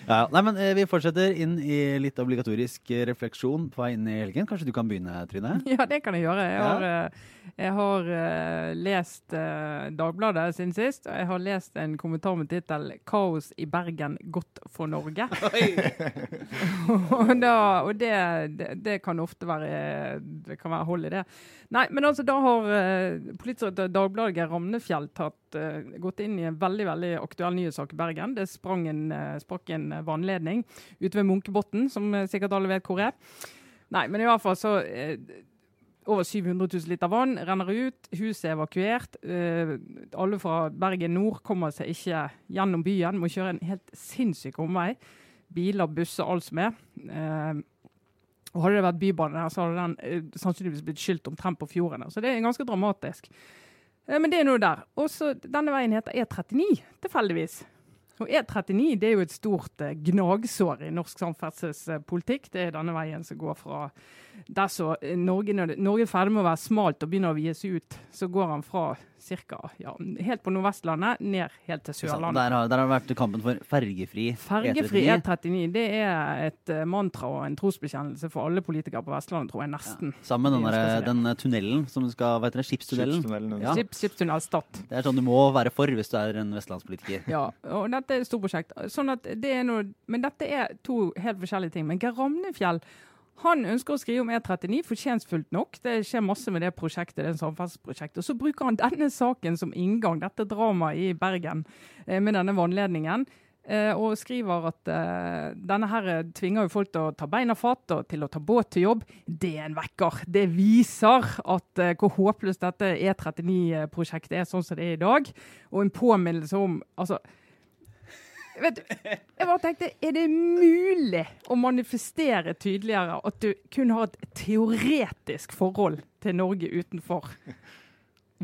Ja, Nei, men eh, Vi fortsetter inn i litt obligatorisk refleksjon på vei inn i helgen. Kanskje du kan begynne, Trine? Ja, det kan jeg gjøre. Jeg har, ja. Jeg har uh, lest uh, Dagbladet siden sist. Og jeg har lest en kommentar med tittel 'Kaos i Bergen godt for Norge'. og, da, og det, det, det, kan ofte være Det kan være hold i det. Nei, men altså, da har uh, politisk Dagbladet Geir Ramnefjell tatt, uh, gått inn i en veldig veldig aktuell nyhetssak i Bergen. Det sprang en, sprakk en vannledning ute ved Munkebotn, som sikkert alle vet hvor er. Nei, men i hvert fall så Over 700 000 liter vann renner ut. Huset er evakuert. Eh, alle fra Bergen nord kommer seg ikke gjennom byen. Må kjøre en helt sinnssyk omvei. Biler, busser, alt som er. Eh, og Hadde det vært bybane her, så hadde den eh, sannsynligvis blitt skylt omtrent på fjorden. Så det er ganske dramatisk. Men det er noe der. Og så Denne veien heter E39, tilfeldigvis. Og E39 det er jo et stort gnagsår i norsk samferdselspolitikk. Det er denne veien som går fra så Norge, når Norge er ferdig med å være smalt og begynner å vies ut, så går han fra cirka, Ja, helt på Nordvestlandet ned helt til Sørlandet. Der har, der har vært kampen for fergefri Fergefri E39. Det er et uh, mantra og en trosbekjennelse for alle politikere på Vestlandet, tror jeg nesten. Ja. Sammen med den, den tunnelen som skal Hva heter det? Skipstunnelen? Skipstunnelen ja. Skip, Skipstunnel Stad. Det er sånn du må være for hvis du er en vestlandspolitiker. Ja, og dette er et stort prosjekt. Sånn at det er noe, men dette er to helt forskjellige ting. Men Geir Ramnefjell han ønsker å skrive om E39 fortjenstfullt nok. Det skjer masse med det prosjektet. det samferdselsprosjektet. Så bruker han denne saken som inngang, dette dramaet i Bergen eh, med denne vannledningen. Eh, og skriver at uh, denne her tvinger jo folk til å ta beina fatt og til å ta båt til jobb. Det er en vekker. Det viser at hvor håpløst dette E39-prosjektet er sånn som det er i dag. Og en påminnelse om altså, vet du, jeg bare tenkte, Er det mulig å manifestere tydeligere at du kun har et teoretisk forhold til Norge utenfor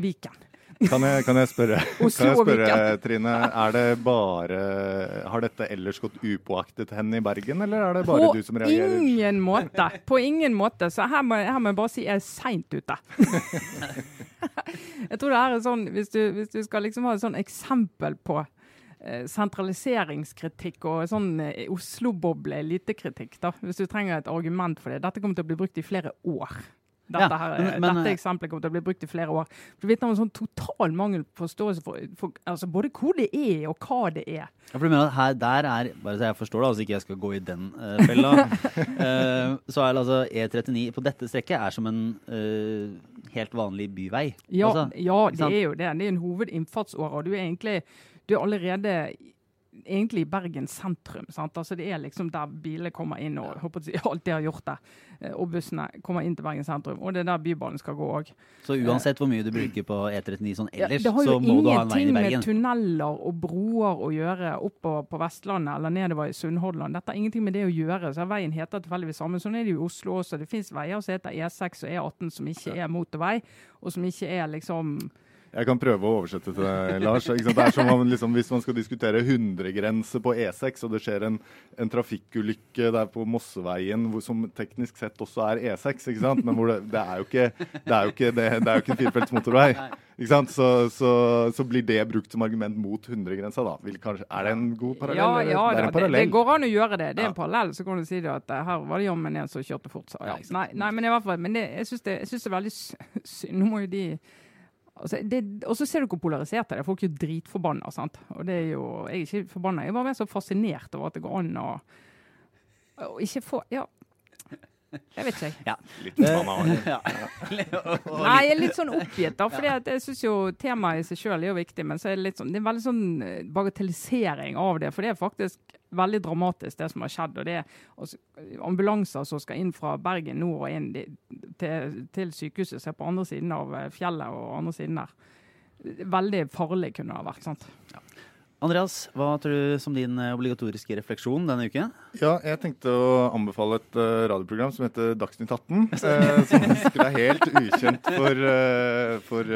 Viken? Kan jeg, kan jeg spørre, kan jeg spørre Trine, er det bare, har dette ellers gått upåaktet hen i Bergen, eller er det bare på du som reagerer? På ingen måte. På ingen måte. Så her må, her må jeg bare si jeg er seint ute. jeg tror det er sånn, hvis du, hvis du skal liksom ha et sånn eksempel på Eh, sentraliseringskritikk og sånn eh, Oslo-boble elitekritikk, da, hvis du trenger et argument for det. Dette kommer til å bli brukt i flere år. Dette, her, ja, men, dette eksempelet kommer til å bli brukt i flere år. Det vitner om en sånn total mangel på forståelse for, for altså både hvor det er, og hva det er. Ja, for du mener at her, der er, bare så jeg forstår det, altså ikke jeg skal gå i den uh, fella, uh, så er altså E39 på dette strekket er som en uh, helt vanlig byvei? Ja, altså, ja det er jo det. Det er en hovedinnfartsåre. og du er egentlig du er allerede egentlig i Bergen sentrum. Sant? Altså Det er liksom der bilene kommer inn, og håper å si, alltid har gjort det. Eh, og bussene kommer inn til Bergen sentrum. Og det er der Bybanen skal gå òg. Så uansett hvor mye du bruker på E39 sånn ellers, ja, så må du ha en vei ingenting i med tunneller og broer å gjøre oppover på Vestlandet eller nedover i Sunnhordland. Dette har ingenting med det å gjøre. så Veien heter tilfeldigvis samme. Sånn er det jo i Oslo også. Det finnes veier som heter E6 og E18 som ikke er motorvei, og som ikke er liksom Jeg kan prøve å oversette til deg, Lars. Det er som om liksom, Hvis man skal diskutere 100-grense på E6, og det skjer en, en trafikkulykke der på Mosseveien, hvor, som teknisk sett også er E6, ikke sant? men det, det er jo ikke det er jo ikke, det, det er jo ikke en firefelts motorvei. Ikke sant? Så, så, så blir det brukt som argument mot 100-grensa. da. Vil kanskje, er det en god parallell? Ja, ja det er en parallell. det, det går an å gjøre det. Det er Ja. en parallell. Så kan du si det at eh, her var det jammen en som kjørte fort. Så, ja. nei, nei, men i hvert fall, men det, jeg syns det, det er veldig synd. Nå må jo de altså, Og så ser du hvor polarisert det er. Folk er jo dritforbanna. sant? Og det er jo, Jeg er ikke forbanna, jeg er bare så fascinert over at det går an å, å ikke få Ja. Jeg vet ikke, jeg. Ja. Litt. Ja. Nei, jeg er litt sånn oppgitt, da. For jeg syns jo temaet i seg sjøl er jo viktig, men så er det litt sånn Det er veldig sånn eh, bagatellisering av det. For det er faktisk veldig dramatisk, det som har skjedd. Og det er ambulanser som skal inn fra Bergen nord og inn til, til sykehuset, som er på andre siden av eh, fjellet og andre siden der. Veldig farlig kunne det ha vært. sant? Andreas, hva tror du som din eh, obligatoriske refleksjon denne uken? Ja, jeg tenkte å anbefale et uh, radioprogram som heter Dagsnytt 18. uh, som sikkert er helt ukjent for, uh, for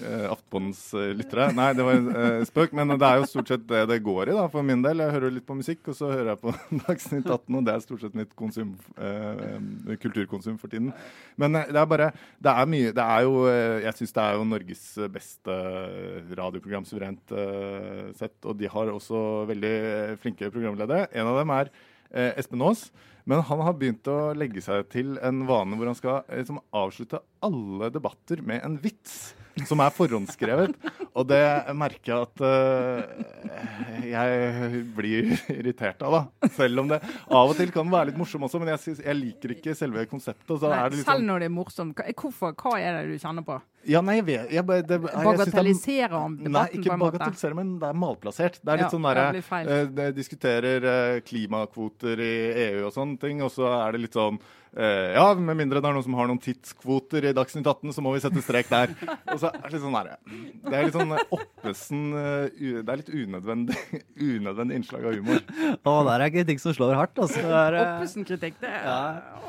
Aftenpåndens eh, lyttere. Nei, det var en eh, spøk, men det er jo stort sett det det går i da, for min del. Jeg hører litt på musikk, og så hører jeg på Dagsnytt 18, og det er stort sett mitt konsum, eh, kulturkonsum for tiden. Men eh, det er bare Det er mye Det er jo eh, Jeg syns det er jo Norges beste radioprogram suverent eh, sett, og de har også veldig flinke programledere. En av dem er eh, Espen Aas. Men han har begynt å legge seg til en vane hvor han skal eh, liksom, avslutte alle debatter med en vits. Som er forhåndsskrevet. Og det merker jeg at uh, jeg blir irritert av, da. Selv om det av og til kan være litt morsom også, men jeg, synes, jeg liker ikke selve konseptet. Så Nei, er det litt selv sånn, når det er morsomt. Hvorfor, hva er det du kjenner på? ja, nei, jeg vet jeg, det, jeg, er- Bagatelliserer han Nei, ikke på en måte? bagatellisere, men det er malplassert. Det er litt Ja, sånn derre feil. eh, diskuterer uh, klimakvoter i EU og sånne ting, og så er det litt sånn Ja, med mindre det er noen som har noen tidskvoter i Dagsnytt 18, så må vi sette strek der. Og så er det litt sånn der, Det er litt sånn oppesen eh, Det er litt unødvendig, unødvendig innslag av humor. Å, der er kritikk som slår hardt. Altså. Det er, eh, Oppesen-kritikk, det er Ja.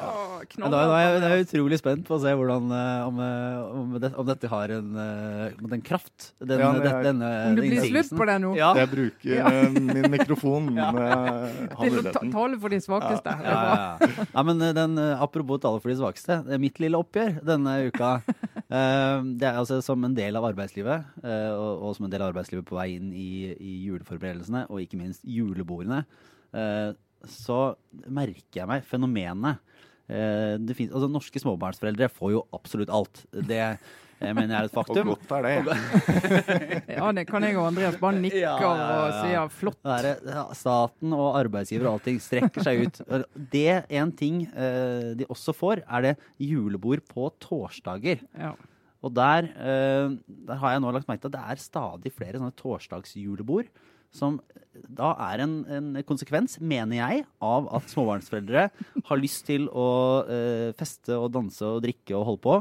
Åh, Men. Da, da er jeg, er utrolig spent på å se hvordan, eh, om, eh, om, det, om dette har en, eh, den kraft. Den, Ja, det er- denne, Om det blir slutt på det nå? Ja. Jeg bruker ja. min mikrofon ja. jeg har Til å ta tale for de svakeste. Er Ja, ja, ja. Men eh, den, eh, Apropos tale for de svakeste. det er Mitt lille oppgjør denne uka. eh, det er altså som en del av arbeidslivet, eh, og, og som en del av arbeidslivet på vei inn i, i juleforberedelsene, og ikke minst julebordene, eh, så merker jeg meg fenomenet. Eh, det finnes, altså, norske småbarnsforeldre får jo absolutt alt. Det eh, mener jeg er et faktum. Og godt er det. Ja, det kan jeg og Andreas bare nikke Ja, ja, ja, og ja. flott. Det er, staten og arbeidsgiver og allting strekker seg ut. Det en ting eh, de også får, er det julebord på torsdager. Ja. Og der, eh, der har jeg nå lagt merke til at det er stadig flere sånne torsdagsjulebord. Som da er en, en konsekvens, mener jeg, av at småbarnsforeldre har lyst til å feste og danse og drikke og holde på,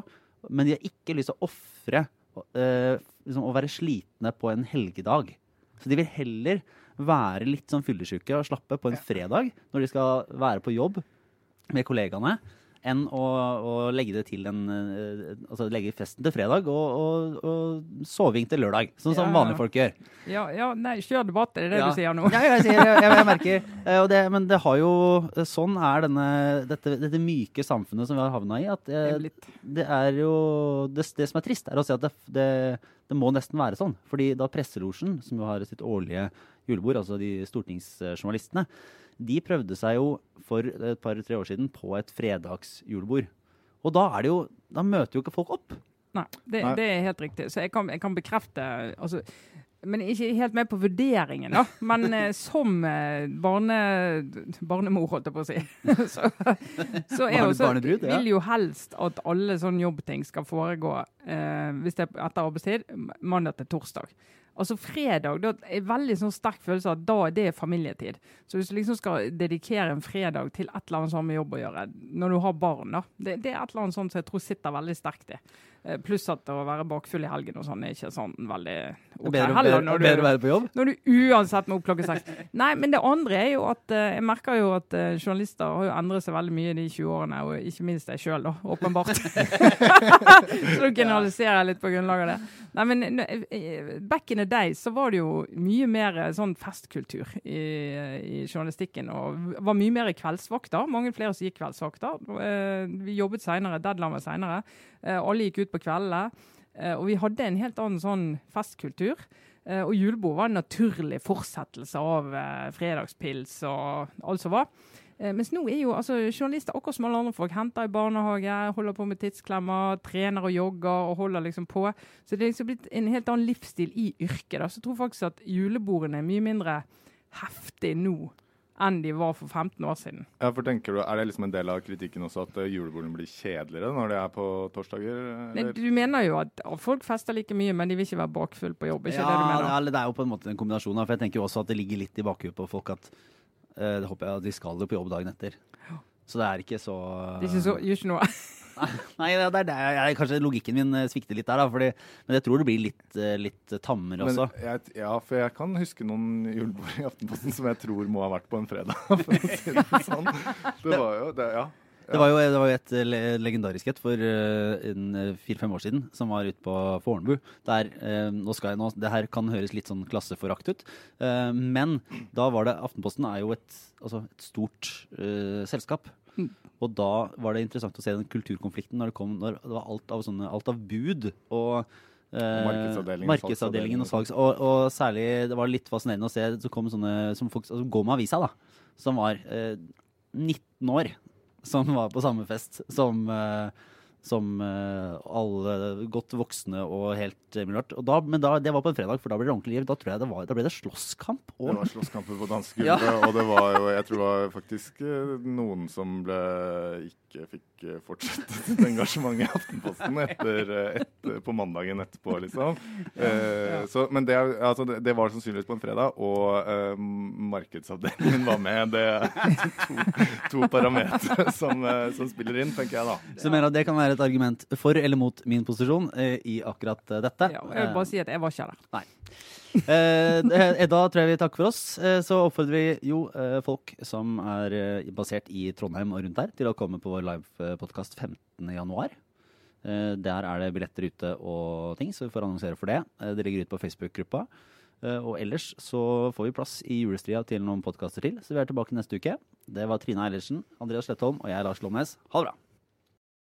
men de har ikke lyst til å ofre uh, liksom å være slitne på en helgedag. Så de vil heller være litt sånn fyllesyke og slappe på en fredag når de skal være på jobb med kollegaene, enn å, å legge en eh, Altså legge festen til fredag og, og, og soving til lørdag, sånn som Ja. vanlige folk gjør. Ja, ja, nei, kjør debatt, er det det Ja. du sier nå? Ja, jeg, sier, jeg, jeg, merker eh, det, Men det har jo Sånn er denne, dette, dette myke samfunnet som vi har havna i. At Det eh, det er jo det, det som er trist, er å si at det, det, det må nesten være sånn. Fordi da Presselosjen, som jo har sitt årlige julebord, altså de stortingsjournalistene, de prøvde seg jo for et par-tre år siden på et fredagsjulebord. Og da er det jo Da møter jo ikke folk opp. Nei, det, Nei. det er helt riktig. Så jeg kan, jeg kan bekrefte altså, Men ikke helt med på vurderingen, da. Men eh, som eh, barne, barnemor, holdt jeg på å si, så, så er også, barnebrud, ja. vil jo helst at alle sånne jobbting skal foregå, eh, hvis det er etter arbeidstid, mandag til torsdag. Altså fredag da er veldig sånn sterk følelse av at da det er familietid. Så hvis du liksom skal dedikere en fredag til et eller annet som har med jobb å gjøre, når du har barn, da, det, det er et eller annet sånt som jeg tror sitter veldig sterkt i. Eh, Pluss at å være bakfull i helgen og sånn er ikke sånn veldig ok bedre, heller. Når du, bedre å være på jobb? når du uansett må opp klokka seks. Nei, men det andre er jo at eh, jeg merker jo at eh, journalister har jo endret seg veldig mye de 20 årene, og ikke minst jeg sjøl, da. Åpenbart. så da generaliserer jeg litt på grunnlag av det. Nei, men Back in the day så var det jo mye mer sånn festkultur i, i journalistikken. Og var mye mer kveldsvakter. Mange flere som gikk kveldsvakter. Vi jobbet seinere, deadline var seinere. Alle gikk ut på kveldene. Eh, Og vi hadde en helt annen sånn festkultur. Eh, Og julebord var en naturlig fortsettelse av eh, fredagspils og alt som var. Mens nå er jo altså, journalister akkurat som alle andre folk. Henter i barnehage, holder på med tidsklemmer, trener og jogger og holder liksom på. Så det er liksom blitt en helt annen livsstil i yrket. Da. Så jeg tror faktisk at julebordene er mye mindre heftig nå enn de var for 15 år siden. Ja, for tenker du, Er det liksom en del av kritikken også at eh, julebordene blir kjedeligere når de er på torsdager? Nei, Eller? Du mener jo at folk fester like mye, men de vil ikke være bakfull på jobb? ikke ja, det du mener? ja, det er jo på en måte en kombinasjon. For jeg tenker jo også at det ligger litt i bakhuet på folk at eh, det håper jeg at de skal jo på jobb dagen etter. Så det er ikke så Det er ikke så, gjør ikke noe. Nei, det er, det er, jeg, kanskje logikken min eh, svikter litt der, da. Fordi, men jeg tror det blir litt, eh, litt tammere også. jeg, ja, for jeg kan huske noen julebord i Aftenposten som jeg tror må ha vært på en fredag. For å si det sånn. Det var jo det, ja. Det var jo, det var jo et eh, le- legendarisk et for en, eh, fire-fem år siden, som var ute på Fornebu. Der, uh, nå skal jeg nå, Det her kan høres litt sånn klasseforakt ut, uh, men da var det Aftenposten er jo et, altså et stort eh, selskap. Og da var det interessant å se den kulturkonflikten når det kom når det var alt av, sånne, alt av bud og eh, Markedsavdelingen, markedsavdelingen og salgs. Og, og særlig det var litt fascinerende å se så kom sånne som folk altså, Gå med avisa, da. Som var eh, 19 år. Som var på samme fest som, eh, som eh, alle godt voksne og helt eh, mulig. Og da, men da, det var på en fredag, for da ble det ordentlig liv. Da, tror jeg det var, da ble det slåsskamp. Det var slåsskamper på dansegulvet, og det var jo Jeg tror det var faktisk eh, noen som ble ikke fikk fortsette sitt engasjement i Aftenposten etter, etter, på mandagen etterpå, liksom. Eh, så, men det, altså, det, var sannsynligvis på en fredag, og eh, markedsavdelingen var med. Det er to, to parametere som, som spiller inn, tenker jeg da. så mer mener at det kan være et argument for eller mot min posisjon eh, i akkurat eh, dette. Ja, jeg vil bare si at jeg var ikke der. Eh, det- da tror jeg vi takker for oss. Eh, så oppfordrer vi jo eh, folk som er eh, basert i Trondheim og rundt der, til å komme på vår livepodkast 15.1. Eh, der er det billetter ute og ting, så vi får annonsere for det. Eh, det ligger ute på Facebook-gruppa. Eh, og ellers så får vi plass i julestria til noen podkaster til, så vi er tilbake neste uke. Det var Trine Eilertsen, Andreas Slettholm og jeg, Lars Lomnes. Ha det bra.